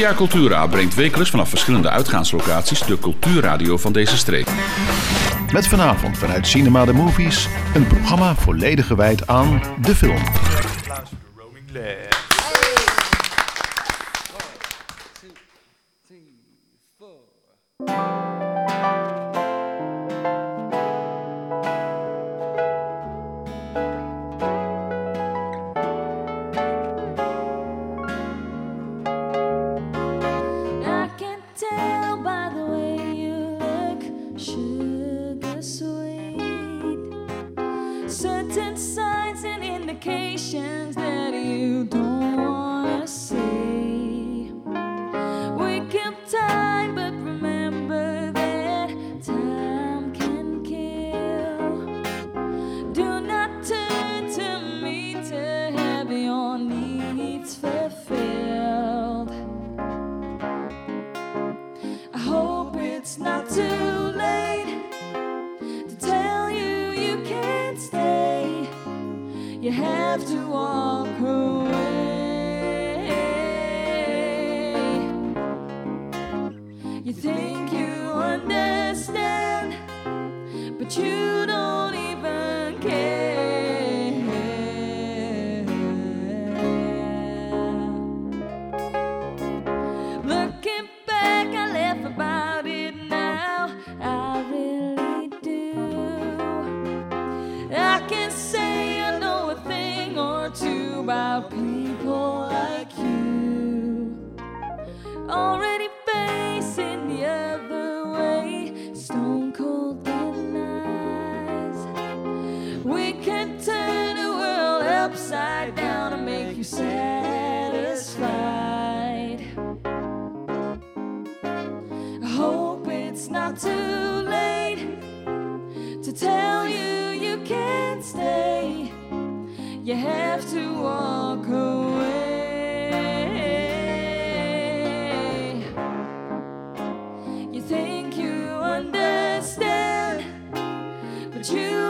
Via Cultura brengt wekelijks vanaf verschillende uitgaanslocaties de cultuurradio van deze streek. Met vanavond vanuit Cinema de Movies een programma volledig gewijd aan de film. Applaus tell by the way you look, sugar sweet. Certain signs and indications that have to walk away. You think you understand, but you don't even care. Looking back, I laugh about it now. I really do. I can say people like you. Already facing the other way, stone cold. We can turn the world upside down make you satisfied. I hope it's not too You have to walk away. You think you understand, but you